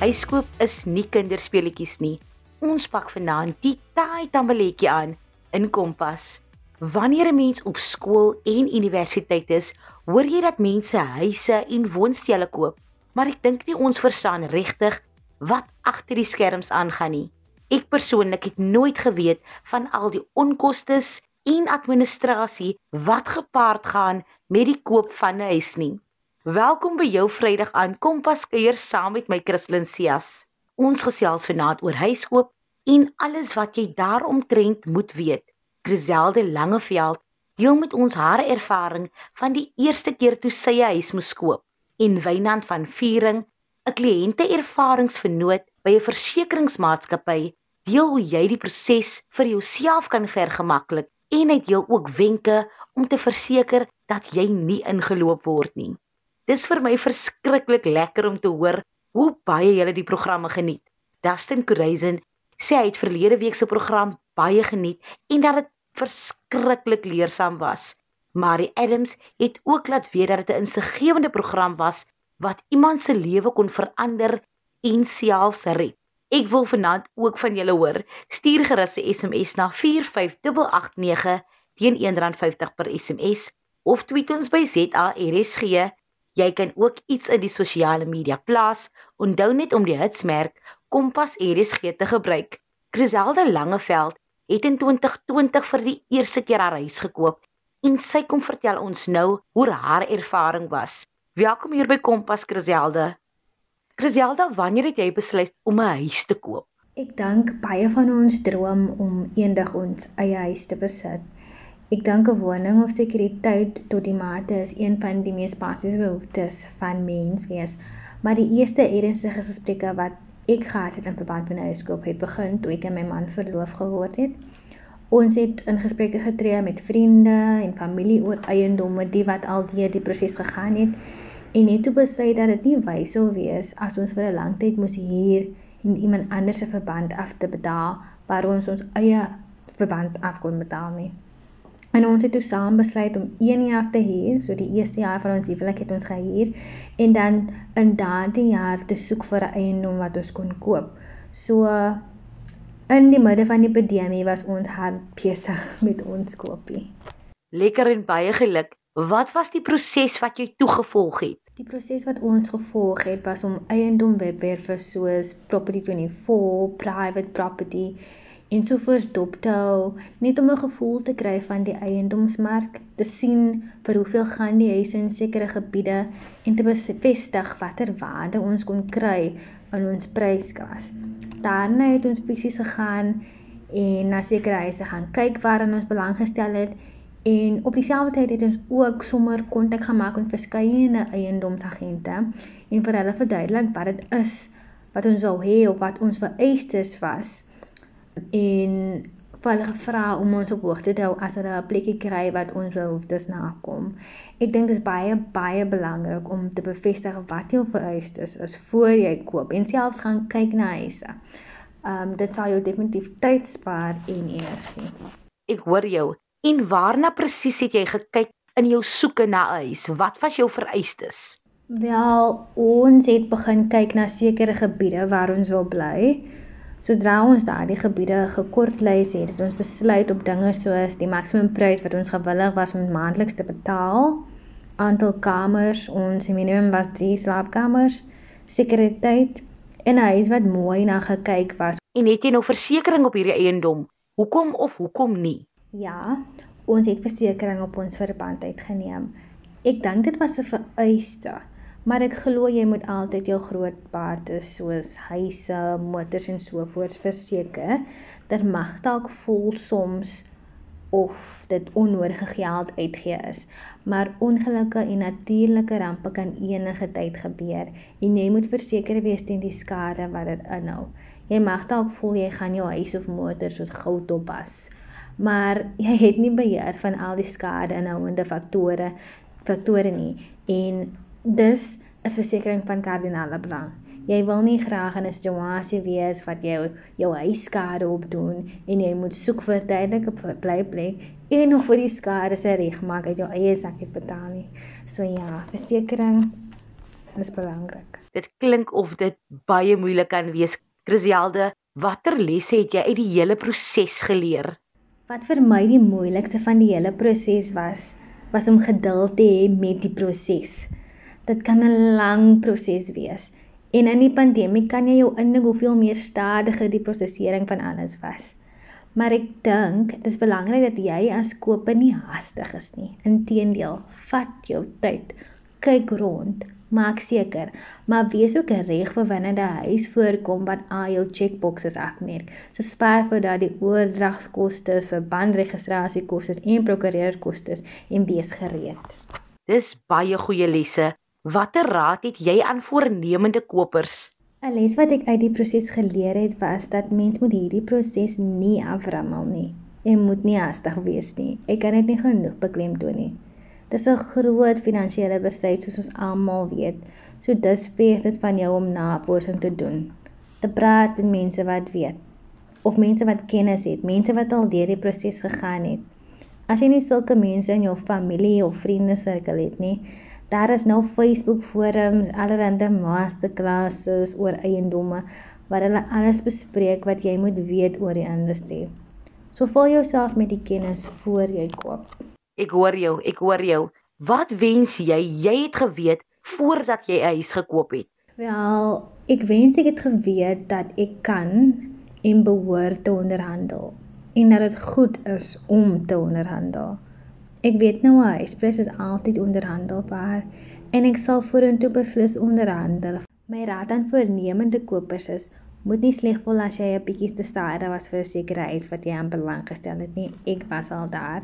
Huiskoop is nie kinderspeletjies nie. Ons pak vanaand die taai tambeletjie aan in Kompas. Wanneer 'n mens op skool en universiteit is, hoor jy dat mense huise en woonstelle koop, maar ek dink nie ons verstaan regtig wat agter die skerms aangaan nie. Ek persoonlik het nooit geweet van al die onkoste en administrasie wat gepaard gaan met die koop van 'n huis nie. Welkom by jou Vrydag aan Kompas kuier saam met my Christlyn Cias. Ons gesels vanaand oor huiskoop en alles wat jy daaromtrent moet weet. Griselde Langeveld deel met ons haar ervaring van die eerste keer toe sy 'n huis moes koop en Wynand van Viering, 'n kliënte-ervaringsvernoot by 'n versekeringsmaatskappy, deel hoe jy die proses vir jouself kan vergemaklik en hy deel ook wenke om te verseker dat jy nie ingeloop word nie. Dis vir my verskriklik lekker om te hoor hoe baie julle die programme geniet. Dustin Corazon sê hy het verlede week se program baie geniet en dat dit verskriklik leersaam was. Marie Adams het ook laat weet dat dit 'n insiggewende program was wat iemand se lewe kon verander en selfs red. Ek wil vanaand ook van julle hoor. Stuur gerus 'n SMS na 45889 teen R1.50 per SMS of tweet ons by ZARSG Jy kan ook iets in die sosiale media plaas. Onthou net om die hitsmerk Kompas RSG te gebruik. Griselde Langeveld het in 2020 vir die eerste keer haar huis gekoop en sy kom vertel ons nou hoe haar ervaring was. Welkom hier by Kompas Griselde. Griselde, wanneer het jy besluit om 'n huis te koop? Ek dink baie van ons droom om eendag ons eie huis te besit. Ek dink 'n woning of sekuriteit tot die mate is een van die mees basiese behoeftes van mens wees. Maar die eerste ernstige gesprekke wat ek gehad het in verband met 'n huiskoop het begin toe ek en my man verloof geword het. Ons het in gesprekke getree met vriende en familie oor eiendomme die wat al deur die proses gegaan het en het toe besluit dat dit nie wys sou wees as ons vir 'n lang tyd moes huur en iemand anders se verband af te betaal waar ons ons eie verband af kon betaal nie. En ons het toe saam besluit om 1 jaar te huur, so die eerste jaar van ons huwelik het ons gehuur en dan in daardie jaar te soek vir 'n eiendom wat ons kon koop. So in die midde van die pandemie was ons hard besig met ons koopie. Lekker en baie geluk. Wat was die proses wat jy toegevolg het? Die proses wat ons gevolg het was om eiendom webwerwe soos Property24, Private Property en sovoorts dop te hou net om 'n gevoel te kry van die eiendomsmark, te sien vir hoeveel gaan die huise in sekere gebiede en te bevestig watter waarde ons kon kry in ons pryskas. Daarna het ons fisies gegaan en na sekere huise gaan kyk waaraan ons belang gestel het en op dieselfde tyd het ons ook sommer kontak gemaak met verskeie eiendomsagente en vir hulle verduidelik wat dit is wat ons sou hê of wat ons vereistes was en vir hulle gevra om ons op hoogte te hou as hulle 'n plekkie kry wat ons behoeftes nakom. Ek dink dit is baie baie belangrik om te bevestig wat jou vereistes is voor jy koop en selfs gaan kyk na huise. Um dit sal jou definitief tyd spaar en energie. Ek hoor jou. En waarna presies het jy gekyk in jou soeke na 'n huis? Wat was jou vereistes? Wel, ons het begin kyk na sekere gebiede waar ons wil bly. Sodra ons daardie gebiede gekortlys het, het ons besluit op dinge soos die maksimumprys wat ons gewillig was om maandeliks te betaal, aantal kamers, ons minimum was 3 slaapkamers, sekuriteit en 'n huis wat mooi na gekyk was. En het jy nou versekerings op hierdie eiendom? Hoekom of hoekom nie? Ja, ons het versekerings op ons verband uitgeneem. Ek dink dit was 'n vereiste Maar ek glo jy moet altyd jou groot bates soos huise, motors en so voort verseker. Dit mag dalk voel soms of dit onnodige geld uitgee is, maar ongelukke en natuurlike rampe kan enige tyd gebeur en jy moet verseker wees teen die skade wat dit inhou. Jy mag dalk voel jy gaan jou huis of motor soos goud oppas, maar jy het nie beheer van al die skade inhoudende faktore faktore nie en dis is versekerings van kardinale belang. Jy wil nie graag in 'n situasie wees wat jy jou huis skade opdoen en jy moet soek vir 'n tydelike blyplek en nog vir die skade se regmaak uit jou eie sak te betaal nie. So ja, versekerings Dit is belangrik. Dit klink of dit baie moeilik kan wees. Chriselde, watter lesse het jy uit die hele proses geleer? Wat vir my die moeilikste van die hele proses was, was om geduld te hê met die proses. Dit kan 'n lang proses wees. En in die pandemie kan jy jou indink hoeveel meer stadiger die prosesering van alles was. Maar ek dink dit is belangrik dat jy as koper nie hastig is nie. Inteendeel, vat jou tyd. Kyk rond, maak seker, maar wees ook reg vir wanneer die huis voorkom wat al jou checkboxes afmerk. So spaar vir daardie oordragskoste, verbandregistrasiekoste en prokureurkoste en wees gereed. Dis baie goeie lesse. Watter raad het jy aan voornemende kopers? 'n Les wat ek uit die proses geleer het was dat mens moet hierdie proses nie aframmel nie. Jy moet nie haastig wees nie. Ek kan dit nie genoeg beklemtoon nie. Dis 'n groot finansiële besluit soos ons almal weet. So dis spesifiek dit van jou om navorsing te doen. Te praat met mense wat weet of mense wat kennis het, mense wat al deur die proses gegaan het. As jy nie sulke mense in jou familie of vriende sirkel het nie, daar is nou Facebook forums, allerlei masterclasses oor eiendomme waar hulle alles bespreek wat jy moet weet oor die industrie. So vul jouself met die kennis voor jy koop. Ek hoor jou, ek hoor jou. Wat wens jy jy het geweet voordat jy 'n huis gekoop het? Wel, ek wens ek het geweet dat ek kan en behoort te onderhandel en dat dit goed is om te onderhandel. Ek weet nou hy Express is altyd onderhandelbaar en ek sal vorentoe beslis onderhandel. My raad aan voornemende kopers is moet nie sleg voel as jy 'n bietjie te stadig was vir 'n sekere eis wat jy aan belang gestel het nie. Ek was al daar.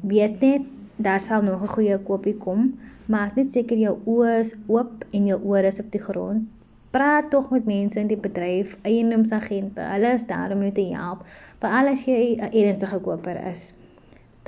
Weet net daar sal nog 'n goeie koopie kom. Maak net seker jou oë is oop en jou ore is op die grond praat tog met mense in die bedryf, eiendomsagente. Hulle is daar om jou te help, veral as jy 'n ernstige koper is.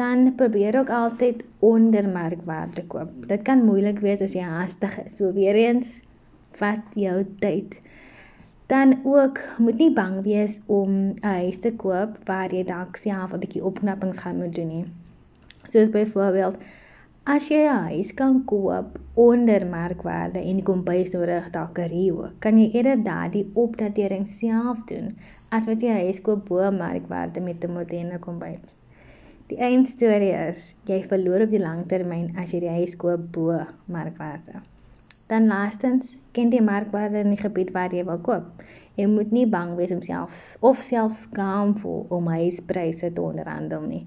Dan probeer ook altyd onder markwaarde koop. Dit kan moeilik wees as jy haastig is. So weer eens, vat jou tyd. Dan ook moet nie bang wees om 'n huis te koop waar jy dalk self 'n bietjie opknappings gaan moet doen nie. Soos byvoorbeeld As jy 'n huis kan koop onder markwaarde en die kombuis nodig dalk 'n Rio, kan jy eerder daardie opdatering self doen as wat jy 'n huis koop bo markwaarde met 'n moderne kombuis. Die eindstorie is, jy verloor op die langtermyn as jy die huis koop bo markwaarde. Dan laastens, ken die markwaarde in die gebied waar jy wil koop. Jy moet nie bang wees om self of selfs skaam voel om huispryse te onderhandel nie.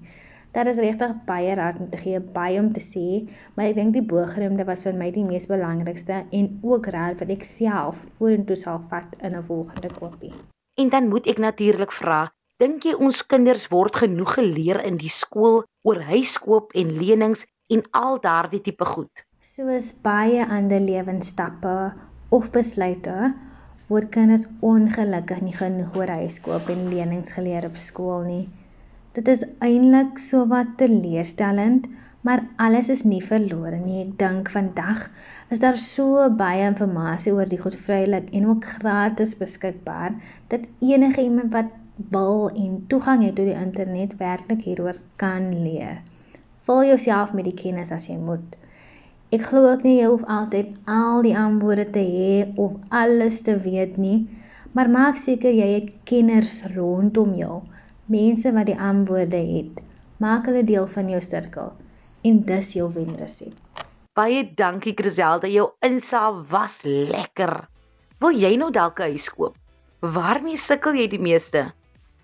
Daar is regtig baie raad om te gee, baie om te sê, maar ek dink die bogenoemde was vir my die mees belangrikste en ook raad wat ek self vorentoe sal vat in 'n volgende kopie. En dan moet ek natuurlik vra, dink jy ons kinders word genoeg geleer in die skool oor huiskoop en lenings en al daardie tipe goed? Soos baie ander lewensstappe of besluite word kinders ongelukkig nie genoeg oor huiskoop en lenings geleer op skool nie. Dit is eintlik so wat teleurstellend, maar alles is nie verlore nie. Ek dink vandag is daar so baie inligting oor die goed vrylik en ook gratis beskikbaar dat enige iemand wat wil en toegang het tot die internet werklik hieroor kan leer. Vul jouself met die kennis as jy moet. Ek glo ook nie jy hoef altyd al die antwoorde te hê of alles te weet nie, maar maak seker jy het kenners rondom jou mense wat die antwoorde het. Maak hulle deel van jou sirkel en dis jou wenresep. Baie dankie Griselda, jou insaag was lekker. Wil jy nou dalk 'n huis koop? Waarmee sukkel jy die meeste?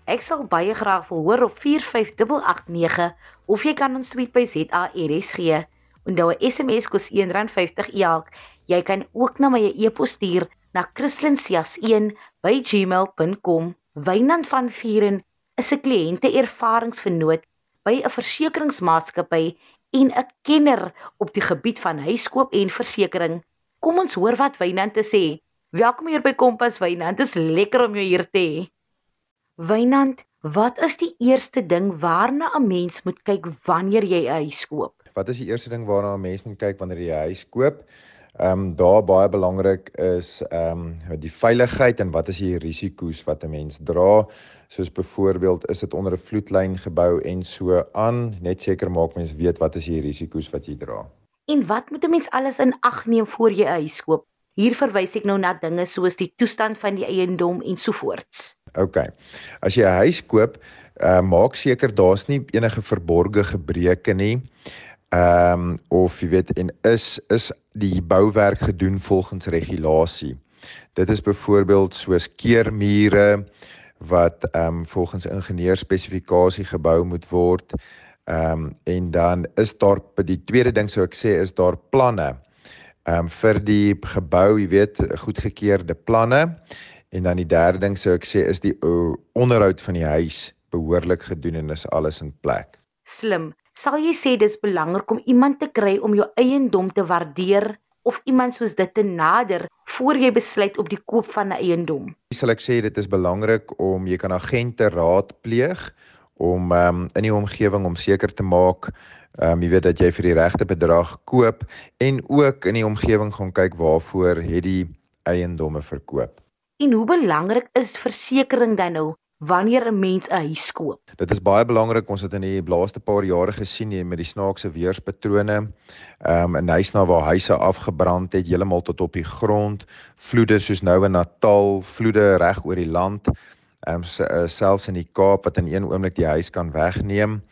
Ek sal baie graag wil hoor op 45889 of jy kan ons tweet by ZARS gee. Onthou 'n SMS kos R1.50 elk. Jy kan ook na my e-pos stuur na kristlyn.sias1@gmail.com. Wynand van Vieren is 'n kliënte ervaringsvernoot by 'n versekeringsmaatskappy en 'n kenner op die gebied van huiskoop en versekerings. Kom ons hoor wat Wynand te sê. Welkom hier by Kompas Wynand. Dit is lekker om jou hier te hê. Wynand, wat is die eerste ding waarna 'n mens moet kyk wanneer jy 'n huis koop? Wat is die eerste ding waarna 'n mens moet kyk wanneer jy 'n huis koop? Ehm um, daar baie belangrik is ehm um, die veiligheid en wat is die risiko's wat 'n mens dra? Soos byvoorbeeld, is dit onder 'n vloedlyn gebou en so aan, net seker maak mens weet wat is die risiko's wat jy dra. En wat moet 'n mens alles in ag neem voor jy 'n huis koop? Hier verwys ek nou na dinge soos die toestand van die eiendom en so voorts. OK. As jy 'n huis koop, uh, maak seker daar's nie enige verborgde gebreke nie. Ehm um, of jy weet en is is die bouwerk gedoen volgens regulasie. Dit is byvoorbeeld soos keermure wat ehm um, volgens ingenieursspesifikasie gebou moet word. Ehm um, en dan is daar die tweede ding sou ek sê is daar planne. Ehm um, vir die gebou, jy weet, goedgekeurde planne. En dan die derde ding sou ek sê is die uh, onderhoud van die huis behoorlik gedoen en is alles in plek. Slim. Sal jy sê dis belangrik om iemand te kry om jou eiendom te waardeer of iemand soos dit te nader voor jy besluit op die koop van 'n eiendom? Sal ek sê dit is belangrik om jy kan agente raadpleeg om um, in die omgewing om seker te maak ehm um, jy weet dat jy vir die regte bedrag koop en ook in die omgewing gaan kyk waarvoor het die eiendomme verkoop. En hoe belangrik is versekerings dan nou wanneer 'n mens 'n huis koop. Dit is baie belangrik. Ons het in die laaste paar jare gesien hier met die snaakse weerspatrone. Ehm um, 'n huis na waar huise afgebrand het heeltemal tot op die grond, vloede soos nou in Natal, vloede reg oor die land. Ehm um, selfs in die Kaap wat in een oomblik die huis kan wegneem.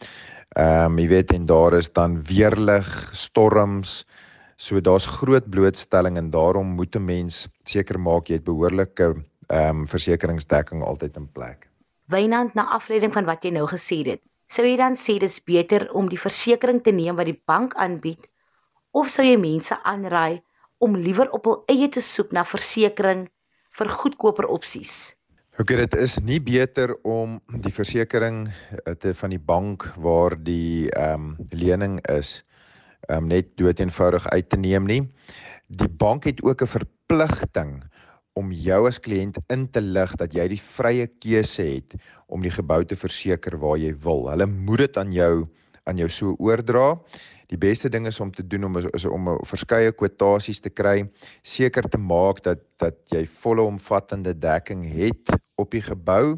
Ehm um, jy weet en daar is dan weerlig, storms. So daar's groot blootstelling en daarom moet 'n mens seker maak jy het behoorlike ehm um, versekeringsdekking altyd in plek. Wynand na afleiding van wat jy nou gesê het, sou jy dan sê dis beter om die versekerings te neem wat die bank aanbied of sou jy mense aanraai om liewer op hul eie te soek na versekerings vir goedkoper opsies? Ok, dit is nie beter om die versekerings eh, te van die bank waar die ehm um, lening is um, net dood eenvoudig uit te neem nie. Die bank het ook 'n verpligting om jou as kliënt in te lig dat jy die vrye keuse het om die gebou te verseker waar jy wil. Hulle moet dit aan jou aan jou so oordra. Die beste ding is om te doen om is, is om verskeie kwotasies te kry, seker te maak dat dat jy volle omvattende dekking het op die gebou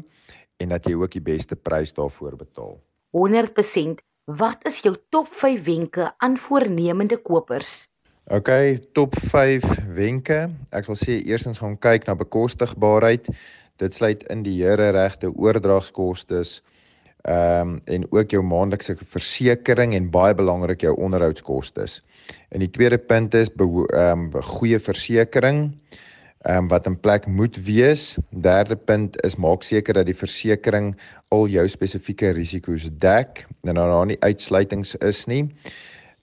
en dat jy ook die beste prys daarvoor betaal. 100%. Wat is jou top 5 wenke aan voornemende kopers? OK, top 5 wenke. Ek sal sê eerstens gaan kyk na bekostigbaarheid. Dit sluit in die here regte oordragskoste ehm um, en ook jou maandelikse versekerings en baie belangrik jou onderhoudskoste. En die tweede punt is ehm um, goeie versekerings ehm um, wat in plek moet wees. Derde punt is maak seker dat die versekerings al jou spesifieke risiko's dek en dat daar nie uitsluitings is nie.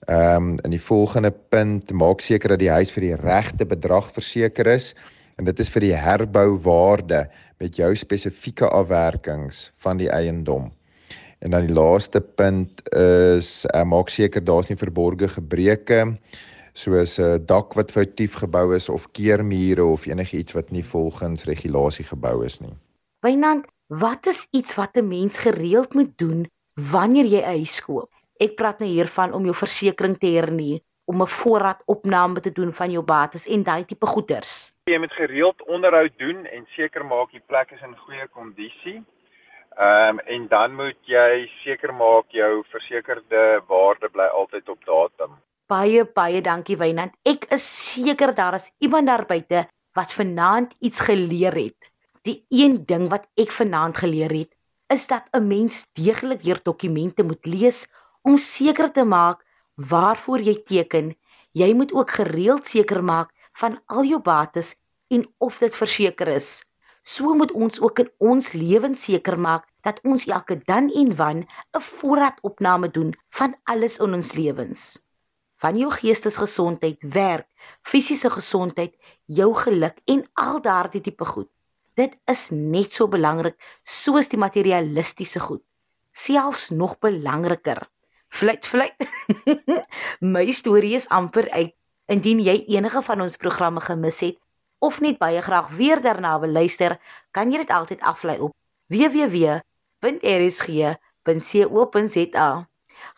Ehm um, in die volgende punt maak seker dat die huis vir die regte bedrag verseker is en dit is vir die herbouwaarde met jou spesifieke afwerkings van die eiendom. En dan die laaste punt is uh, maak seker daar's nie verborgde gebreke soos 'n uh, dak wat foutief gebou is of keermure of enigiets wat nie volgens regulasie gebou is nie. Wynand, wat is iets wat 'n mens gereeld moet doen wanneer jy 'n huis koop? Ek praat nou hiervan om jou versekerings te hernie, om 'n voorraadopname te doen van jou bates en daai tipe goederes. Jy moet gereeld onderhoud doen en seker maak die plek is in goeie kondisie. Ehm um, en dan moet jy seker maak jou versekerde waarde bly altyd op datum. Baie baie dankie Wynand. Ek is seker daar is iemand daar buite wat vanaand iets geleer het. Die een ding wat ek vanaand geleer het, is dat 'n mens deeglik weer dokumente moet lees om seker te maak waarvoor jy teken. Jy moet ook gereeld seker maak van al jou bates en of dit verseker is. So moet ons ook in ons lewens seker maak dat ons elke dan en wan 'n voorraadopname doen van alles in ons lewens. Van jou geestesgesondheid, werk, fisiese gesondheid, jou geluk en al daardie tipe goed. Dit is net so belangrik soos die materialistiese goed. Selfs nog belangriker. Fluit fluit. My storie is amper uit. Indien jy enige van ons programme gemis het of net baie graag weer daarna wil luister, kan jy dit altyd aflaai op www.rsg.co.za.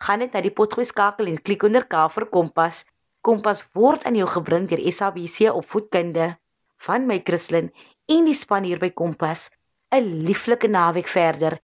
Gaan net na die potgooi skakel en klik onder K vir Kompas. Kompas word aan jou gebring deur SABC opvoedkunde van my Christlyn en die span hier by Kompas. 'n Lieflike naweek verder.